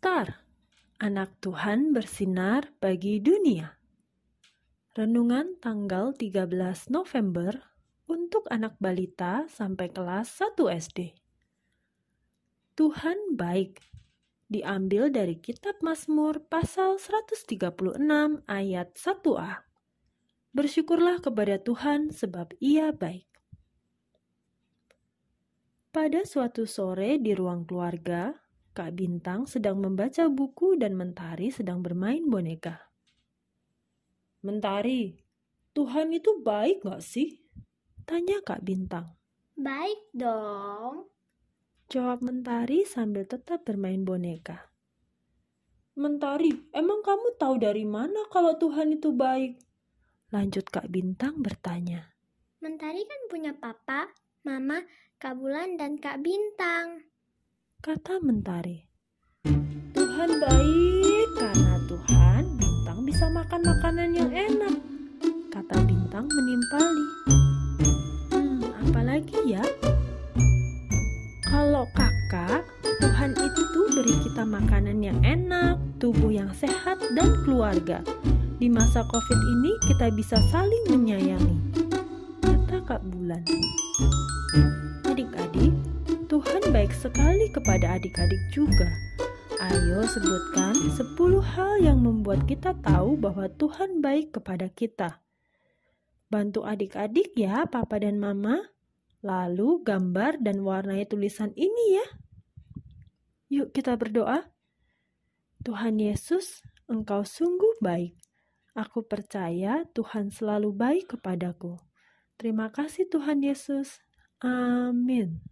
Star, anak Tuhan bersinar bagi dunia. Renungan tanggal 13 November untuk anak balita sampai kelas 1 SD. Tuhan baik. Diambil dari kitab Mazmur pasal 136 ayat 1a. Bersyukurlah kepada Tuhan sebab ia baik. Pada suatu sore di ruang keluarga, Kak Bintang sedang membaca buku dan Mentari sedang bermain boneka. Mentari, Tuhan itu baik gak sih? Tanya Kak Bintang. Baik dong. Jawab Mentari sambil tetap bermain boneka. Mentari, emang kamu tahu dari mana kalau Tuhan itu baik? Lanjut Kak Bintang bertanya. Mentari kan punya papa, mama, Kak Bulan, dan Kak Bintang kata Mentari. Tuhan baik karena Tuhan Bintang bisa makan makanan yang enak, kata Bintang menimpali. Hmm, apalagi ya? Kalau kakak, Tuhan itu beri kita makanan yang enak, tubuh yang sehat, dan keluarga. Di masa COVID ini kita bisa saling menyayangi, kata Kak Bulan. Adik-adik, Tuhan baik sekali kepada adik-adik juga. Ayo sebutkan 10 hal yang membuat kita tahu bahwa Tuhan baik kepada kita. Bantu adik-adik ya, papa dan mama. Lalu gambar dan warnai tulisan ini ya. Yuk kita berdoa. Tuhan Yesus, Engkau sungguh baik. Aku percaya Tuhan selalu baik kepadaku. Terima kasih Tuhan Yesus. Amin.